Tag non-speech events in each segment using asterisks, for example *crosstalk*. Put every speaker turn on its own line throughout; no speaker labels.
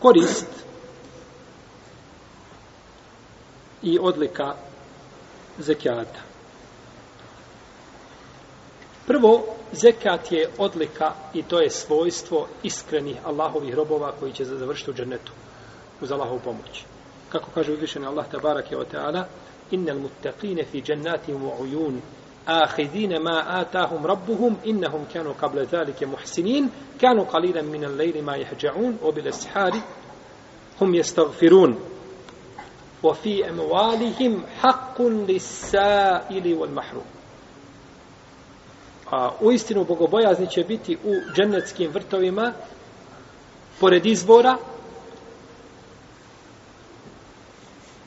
Korist i odlika zekijata. Prvo, zekat je odlika i to je svojstvo iskrenih Allahovih robova koji će završiti u džennetu uz Allahovu pomoć. Kako kaže uzvišeni Allah tabarak je o teala, innal muttaqine fi džennatim u ujun, آخذين ما آتاهم ربهم إنهم كانوا قبل ذلك محسنين كانوا قليلا من الليل ما يهجعون وبالأسحار هم يستغفرون وفي أموالهم حق للسائل والمحروم A u istinu bogobojazni će biti u džennetskim vrtovima pored izbora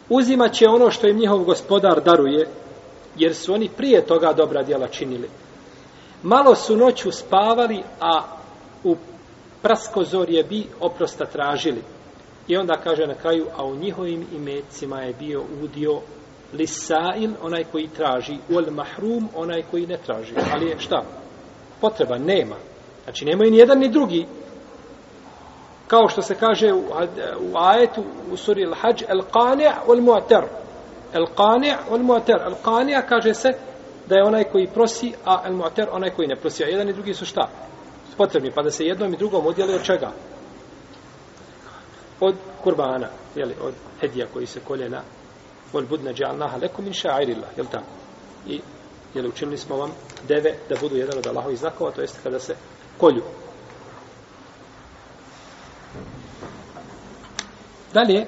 uzimat će ono što im njihov gospodar daruje jer su oni prije toga dobra djela činili. Malo su noću spavali, a u praskozorje bi oprosta tražili. I onda kaže na kraju, a u njihovim imecima je bio udio lisail, onaj koji traži, ul mahrum, onaj koji ne traži. Ali je šta? Potreba nema. Znači, nemaju ni jedan ni drugi. Kao što se kaže u, u ajetu, u suri al-hađ, al-qani' wal-mu'tar. El-qani' wal-mu'tar. El-qani' kaže se da je onaj koji prosi, a el-mu'tar onaj koji ne prosi. A jedan i drugi su šta? Potrebni. Pa da se jednom i drugom odjeli od čega? Od kurbana. Jeli, od hedija koji se kolje na budna ja'alnaha lakum min sha'irillah jel tako i jeli, učinili smo vam deve da budu jedan od Allahovih znakova to jest kada se kolju dalje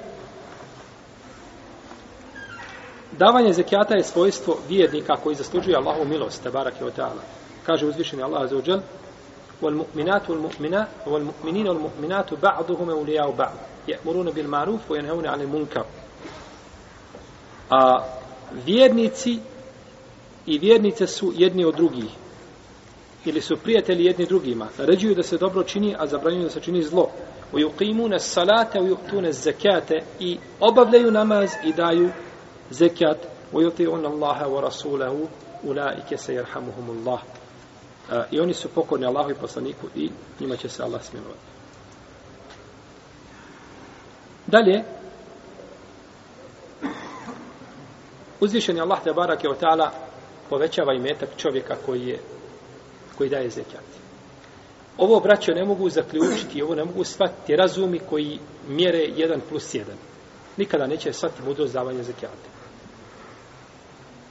davanje zekijata je svojstvo vjernika koji zaslužuje Allahovu milost tabarak je o ta'ala kaže uzvišeni Allah azza wa والمؤمنات والمؤمنات والمؤمنين والمؤمنات بعضهم أولياء بعض يأمرون بالمعروف وينهون عن المنكر A vjernici i vjernice su jedni od drugih. Ili su prijatelji jedni drugima. Naređuju da se dobro čini, a zabranjuju da se čini zlo. U yuqimuna salate, u yuqtune zekate i obavljaju namaz i daju zekat. U yuti'un Allaha wa rasulahu ulaike se jerhamuhumullah. I oni su pokorni Allahu i poslaniku i njima će se Allah smilovati. Dalje, Uzvišen je Allah te barake od ta'ala povećava i metak čovjeka koji je koji daje zekat. Ovo braćo ne mogu zaključiti, ovo ne mogu shvatiti razumi koji mjere 1 plus 1. Nikada neće shvatiti mudrost davanja zekijata.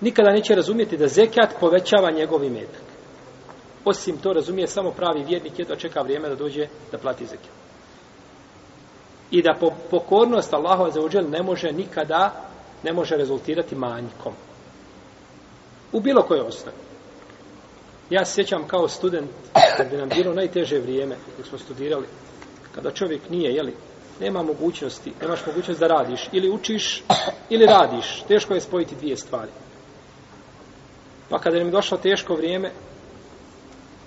Nikada neće razumjeti da zekat povećava njegov imetak. Osim to razumije samo pravi vjernik jedva čeka vrijeme da dođe da plati zekat. I da po pokornost Allahova za uđel ne može nikada ne može rezultirati manjkom. U bilo koje osnovi. Ja se sjećam kao student, kad bi nam bilo najteže vrijeme, dok smo studirali, kada čovjek nije, jeli, nema mogućnosti, nemaš mogućnost da radiš, ili učiš, ili radiš. Teško je spojiti dvije stvari. Pa kada nam je došlo teško vrijeme,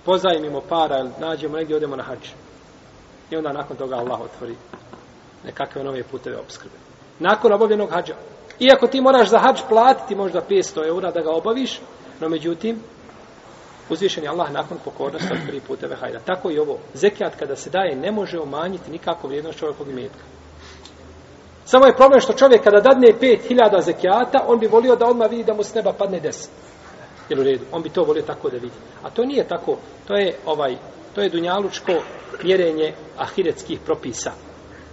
pozajmimo para, nađemo negdje, odemo na hađ. I onda nakon toga Allah otvori nekakve nove puteve obskrbe. Nakon obavljenog hađa, Iako ti moraš za hađ platiti možda 500 eura da ga obaviš, no međutim, uzvišen je Allah nakon pokornosti otvori puteve hajda. Tako i ovo. Zekijat kada se daje ne može umanjiti nikako vrijednost čovjekovog imetka. Samo je problem što čovjek kada dadne 5000 zekijata, on bi volio da odmah vidi da mu s neba padne 10. Jel u redu? On bi to volio tako da vidi. A to nije tako. To je ovaj to je dunjalučko mjerenje ahiretskih propisa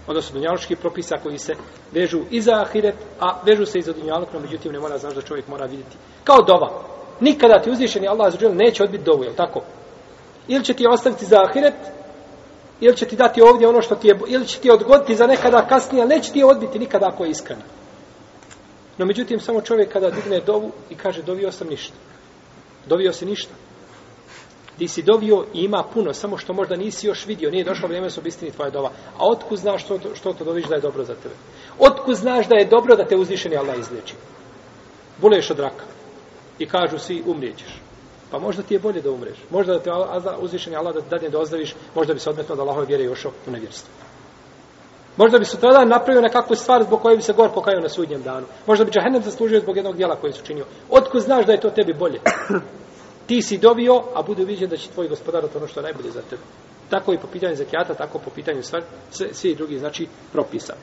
odnosno dunjalučkih propisa koji se vežu i za ahiret, a vežu se i za dunjaluk, no međutim ne mora znaš da čovjek mora vidjeti. Kao dova. Nikada ti uzvišeni Allah za neće odbiti dovu, je tako? Ili će ti ostaviti za ahiret, ili će ti dati ovdje ono što ti je, ili će ti odgoditi za nekada kasnije, ali neće ti odbiti nikada ako je iskren. No međutim, samo čovjek kada digne dovu i kaže dovio sam ništa. Dovio si ništa ti si dovio i ima puno, samo što možda nisi još vidio, nije došlo vrijeme su bistini tvoja dova. A otku znaš što to, što to doviš da je dobro za tebe? Otku znaš da je dobro da te uzvišeni Allah izliječi? Boleš od raka. I kažu svi, umrijećeš. Pa možda ti je bolje da umreš. Možda da te uzvišeni Allah da dadne da ozdraviš, možda bi se odmetno da Allahove vjere još u nevjerstvo. Možda bi se tada napravio nekakvu stvar zbog koje bi se gor pokajao na sudnjem danu. Možda bi Džahennem zaslužio zbog jednog dijela koje su činio. Otko znaš da je to tebi bolje? *coughs* ti si dobio, a bude viđen da će tvoj gospodar to ono što je najbolje za tebe. Tako i po pitanju zekijata, tako po pitanju stvar, sve, svi drugi, znači, propisa.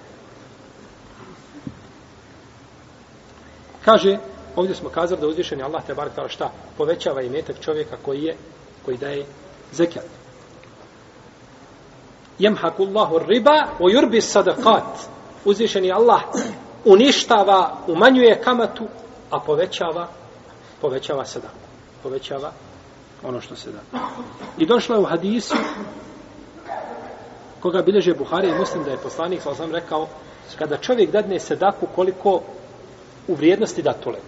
Kaže, ovdje smo kazali da uzvišeni Allah te bar šta, povećava i metak čovjeka koji je, koji daje zekijat. Jemhaku Allahu riba o yurbi sadakat. Uzvišeni Allah uništava, umanjuje kamatu, a povećava, povećava sadaku. Povećava ono što se da. I došlo je u hadisu koga bileže Buhari i muslim da je poslanik, sa sam rekao, kada čovjek dadne sedaku koliko u vrijednosti datule.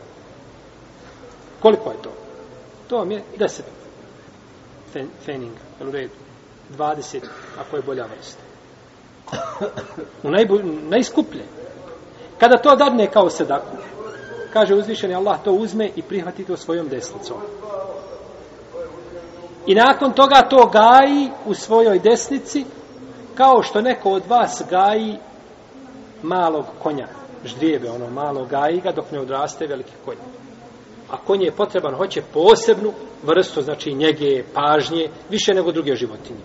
Koliko je to? To vam je deset fen, feninga, jel u redu? 20, ako je bolja vrsta. U najbolj, najskuplje. Kada to dadne kao sedaku, kaže uzvišeni Allah, to uzme i prihvati to svojom desnicom. I nakon toga to gaji u svojoj desnici, kao što neko od vas gaji malog konja, ždrijebe, ono malo gaji ga dok ne odraste veliki konj. A konj je potreban, hoće posebnu vrstu, znači njege, pažnje, više nego druge životinje.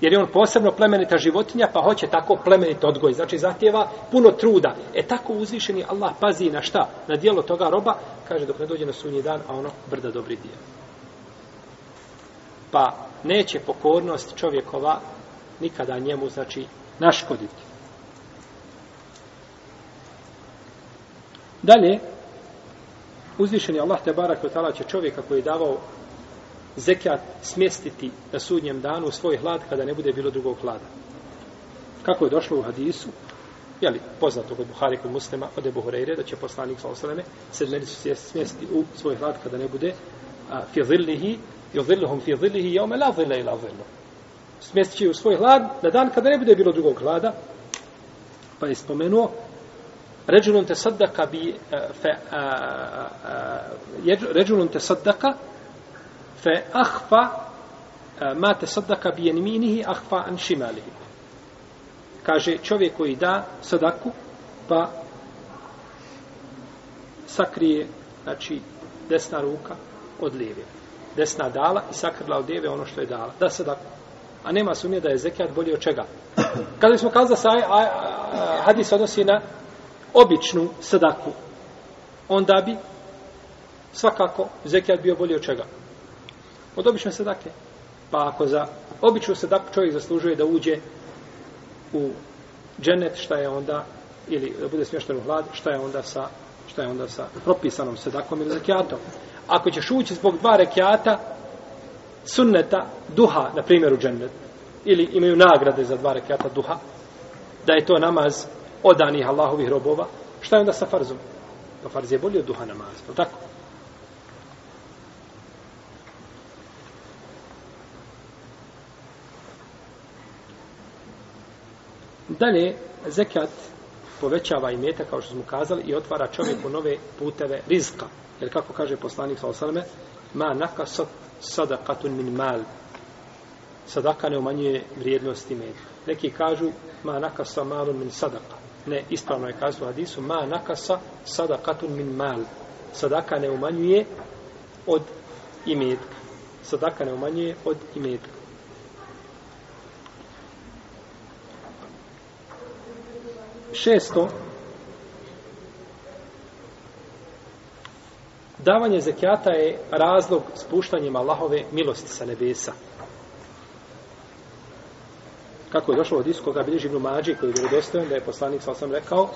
Jer je on posebno plemenita životinja, pa hoće tako plemenit odgoj. Znači, zahtjeva puno truda. E tako uzvišeni Allah pazi na šta? Na dijelo toga roba, kaže dok ne dođe na sunji dan, a ono brda dobri dio. Pa neće pokornost čovjekova nikada njemu, znači, naškoditi. Dalje, uzvišeni Allah te barak od će čovjeka koji je davao zekijat smjestiti na sudnjem danu u svoj hlad kada ne bude bilo drugog hlada. Kako je došlo u hadisu, je li poznato kod Buhari kod muslima od Ebu Horeire, da će poslanik sa osaleme se ne smjestiti u svoj hlad kada ne bude a, fi zillihi, jo zilluhum fi zillihi, jaume la zilla ila zillu. Smjestit će u svoj hlad na dan kada ne bude bilo drugog hlada, pa je spomenuo ređulun te saddaka bi eh, fe, eh, eh, a, a, ređulun te saddaka fe ahfa ma te saddaka bi jenminihi ahfa an šimalihi. Kaže čovjek koji da sadaku, pa sakrije, znači, desna ruka od lijeve. Desna dala i sakrila od lijeve ono što je dala. Da sadaku. A nema sumnje da je zekijat bolji od čega. Kada smo kazali da se hadis odnosi na običnu sadaku, onda bi svakako zekijat bio bolji od čega od obične sadake. Pa ako za običnu sadaku čovjek zaslužuje da uđe u dženet, šta je onda, ili da bude smješten u hlad, šta je onda sa, šta je onda sa propisanom sadakom ili zekijatom. Ako ćeš ući zbog dva rekiata, sunneta, duha, na primjer u džennet, ili imaju nagrade za dva rekiata duha, da je to namaz odanih Allahovih robova, šta je onda sa farzom? Pa farz je bolji od duha namaz, tako? Dalje, zekat povećava i meta, kao što smo kazali, i otvara čovjeku nove puteve rizka. Jer kako kaže poslanik sa osaleme, ma naka sadakatun min mal. Sadaka ne umanjuje vrijednosti meta. Neki kažu, ma naka sa malun min sadaka. Ne, ispravno je kazano u hadisu, ma nakasa sadakatun min mal. Sadaka ne umanjuje od imetka. Sadaka ne umanjuje od imetka. Šesto, davanje zekijata je razlog spuštanjem Allahove milosti sa nebesa. Kako je došlo od isu koga bilježi Ibn Mađi, koji je vjerodostojan, da je poslanik, sa osam rekao,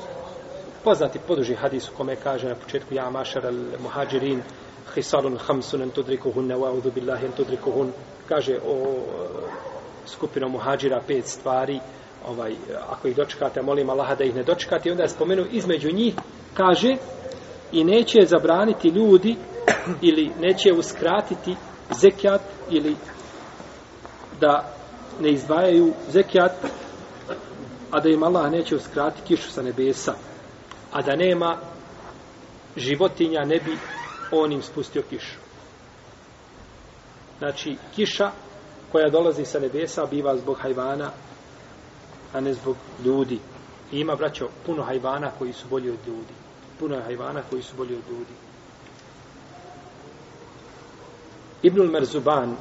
poznati poduži hadis u kome kaže na početku, ja mašar al muhađirin, hisalun hamsun en tudrikuhun, ne wa'udhu billahi en tudrikuhun, kaže o skupinom muhađira pet stvari, ovaj, ako ih dočekate, molim Allaha da ih ne dočekate. I onda je spomenu između njih, kaže, i neće zabraniti ljudi ili neće uskratiti zekjat, ili da ne izdvajaju zekijat, a da im Allah neće uskrati kišu sa nebesa, a da nema životinja ne bi on im spustio kišu. Znači, kiša koja dolazi sa nebesa biva zbog hajvana a ne zbog ljudi. I ima, braćo, puno hajvana koji su bolji od ljudi. Puno je hajvana koji su bolji od ljudi. Ibnul Merzuban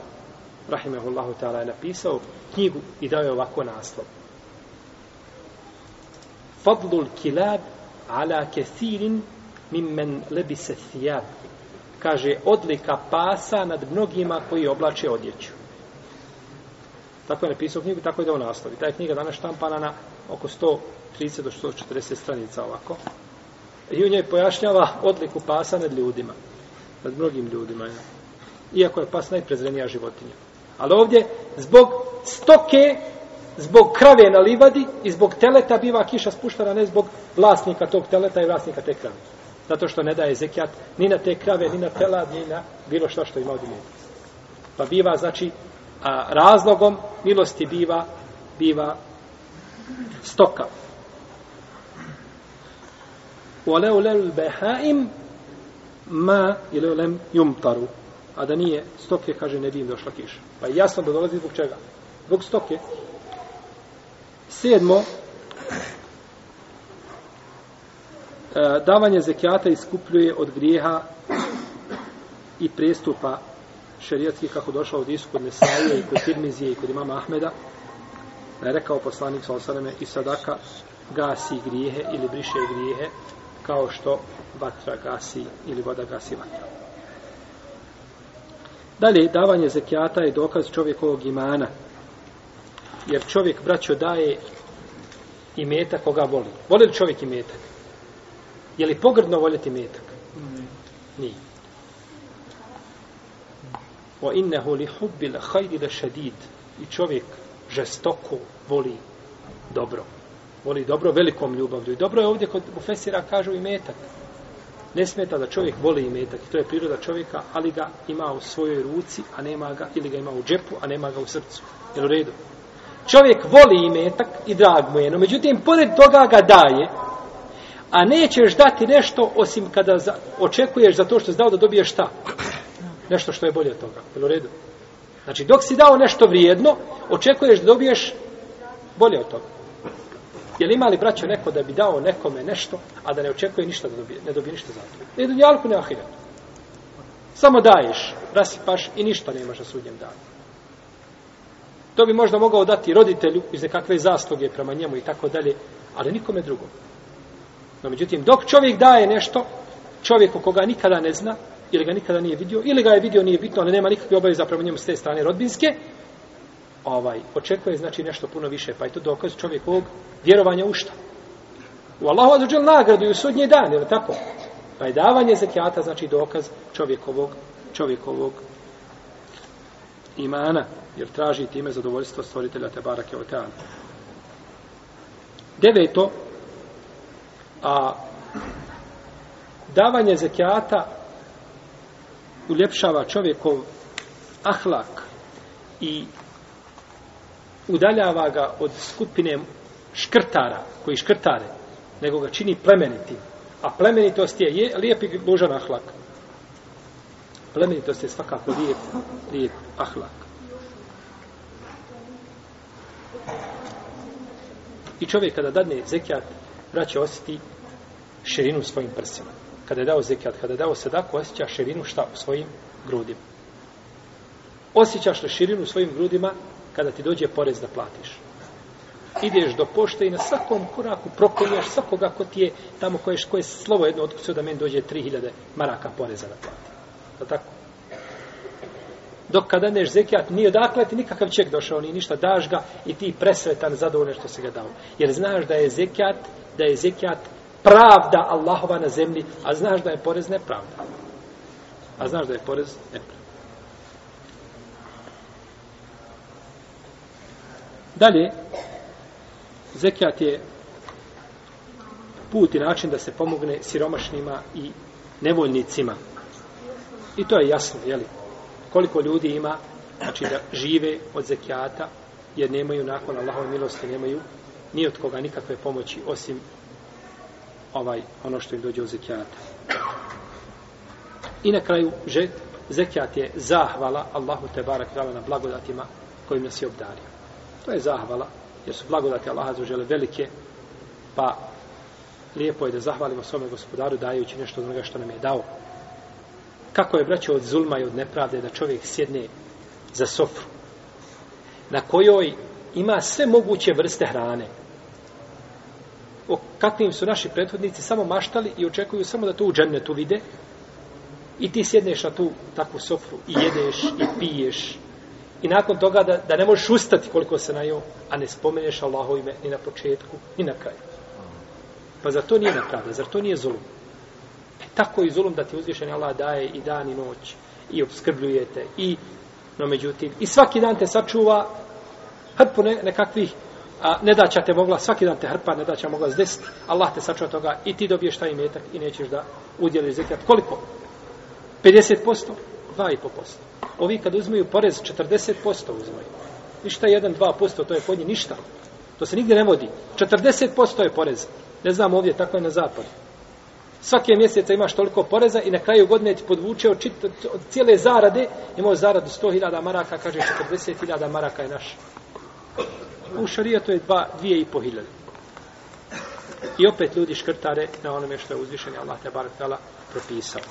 rahimehullahu ta'ala, je napisao knjigu i dao je ovako naslov. Fadlul kilab ala kethirin mimmen lebise thijab. Kaže, odlika pasa nad mnogima koji oblače odjeću. Tako je napisao knjigu, tako je dao naslov. I ta je knjiga danas štampana na oko 130 do 140 stranica ovako. I u njoj pojašnjava odliku pasa nad ljudima. Nad mnogim ljudima. Ja. Iako je pas najprezrenija životinja. Ali ovdje, zbog stoke, zbog krave na livadi i zbog teleta biva kiša spuštana, ne zbog vlasnika tog teleta i vlasnika te krave. Zato što ne daje zekijat ni na te krave, ni na telad, ni na bilo što što ima od imena. Pa biva, znači, a razlogom milosti biva, biva stoka. Oleu lel behaim ma ili lem jumtaru. A da nije stoke, kaže, ne bi im došla kiša. Pa je jasno da dolazi zbog čega? Zbog stoke. Sedmo, e, davanje zekijata iskupljuje od grijeha i prestupa šerijatskih kako došao od Isu kod Nesaije i kod Tirmizije i kod imama Ahmeda da je rekao poslanik sa osaname i sadaka gasi grijehe ili briše grijehe kao što vatra gasi ili voda gasi vatra. Dalje, davanje zekijata je dokaz čovjekovog imana. Jer čovjek, braćo, daje i meta koga voli. Voli li čovjek i metak? Je li pogrdno voljeti metak? Nije. O innehu li hubbil hajdi le šedid. I čovjek žestoko voli dobro. Voli dobro velikom ljubavlju. I dobro je ovdje kod Bufesira kažu i metak. Ne smeta da čovjek voli i. To je priroda čovjeka, ali ga ima u svojoj ruci, a nema ga, ili ga ima u džepu, a nema ga u srcu. Jel u redu? Čovjek voli imetak i drag mu je, no međutim, pored toga ga daje, a nećeš dati nešto osim kada za, očekuješ za to što znao da dobiješ šta? Nešto što je bolje od toga. Jel u redu? Znači, dok si dao nešto vrijedno, očekuješ da dobiješ bolje od toga. Je li imali braćo neko da bi dao nekome nešto, a da ne očekuje ništa da dobije, ne dobije ništa za to? Ne dunjalku, ne ahiretu. Samo daješ, rasipaš i ništa nemaš na sudnjem danu. To bi možda mogao dati roditelju iz nekakve zasluge prema njemu i tako dalje, ali nikome drugom. No, međutim, dok čovjek daje nešto, čovjeku koga nikada ne zna, ili ga nikada nije vidio, ili ga je vidio, nije bitno, ali nema nikakve obaveza prema njemu s te strane rodbinske, ovaj, očekuje znači nešto puno više, pa je to dokaz čovjekovog vjerovanja u šta? U Allahu azuđel nagradu i u sudnji dan, je li tako? Pa je davanje zekijata znači dokaz čovjekovog, čovjekovog imana, jer traži time zadovoljstvo stvoritelja te barake o. Deveto, a davanje zekijata uljepšava čovjekov ahlak i udaljava ga od skupine škrtara, koji škrtare, nego ga čini plemenitim. A plemenitost je, je lijep i lužan ahlak. Plemenitost je svakako lijep, lijep ahlak. I čovjek kada dadne zekijat, vraća osjeti širinu u svojim prsima. Kada je dao zekijat, kada je dao sadaku, osjeća širinu šta u svojim grudima. Osjećaš li širinu u svojim grudima kada ti dođe porez da platiš. Ideš do pošte i na svakom koraku proklinjaš svakoga ko ti je tamo koje, koje slovo jedno otkucio da meni dođe 3000 maraka poreza da plati. Da tako? Dok kada neš zekijat, nije odakle ti nikakav ček došao, ni ništa, daš ga i ti presretan zadovoljno što se ga dao. Jer znaš da je zekijat, da je zekijat pravda Allahova na zemlji, a znaš da je porez nepravda. A znaš da je porez nepravda. Dalje, zekijat je put i način da se pomogne siromašnima i nevoljnicima. I to je jasno, jeli? Koliko ljudi ima, znači da žive od zekijata, jer nemaju nakon Allahove milosti, nemaju ni od koga nikakve pomoći, osim ovaj ono što im dođe od zekijata. I na kraju, žet, zekijat je zahvala Allahu te barak na blagodatima kojim nas je obdario. To je zahvala, jer su blagodati Allaha zažele velike, pa lijepo je da zahvalimo svome gospodaru dajući nešto od onoga što nam je dao. Kako je braćo od zulma i od nepravde da čovjek sjedne za sofru na kojoj ima sve moguće vrste hrane. O kakvim su naši prethodnici samo maštali i očekuju samo da to u džennetu vide i ti sjedneš na tu takvu sofru i jedeš i piješ i nakon toga da, da ne možeš ustati koliko se najo, a ne spomeneš Allahovo ime ni na početku, ni na kraju. Pa zar to nije nepravda, zar to nije zulum? E, tako i zulum da ti uzvišen Allah daje i dan i noć i obskrbljujete i no međutim i svaki dan te sačuva hrpu ne, nekakvih a, ne da te mogla, svaki dan te hrpa ne da će mogla zdesiti, Allah te sačuva toga i ti dobiješ taj metak i nećeš da udjeliš zekat. Koliko? 50%? 2,5%. Ovi kad uzmeju porez 40% uzmeju. Ništa 1-2%, to je kod njih ništa. To se nigdje ne vodi. 40% je porez. Ne znam ovdje, tako je na zapadu. Svake mjeseca imaš toliko poreza i na kraju godine ti podvuče od, čit, od cijele zarade, imao zaradu 100.000 maraka, kaže 40.000 maraka je naš. U šarijetu je 2.500. I opet ljudi škrtare na onome što je uzvišen Allah te barak propisao.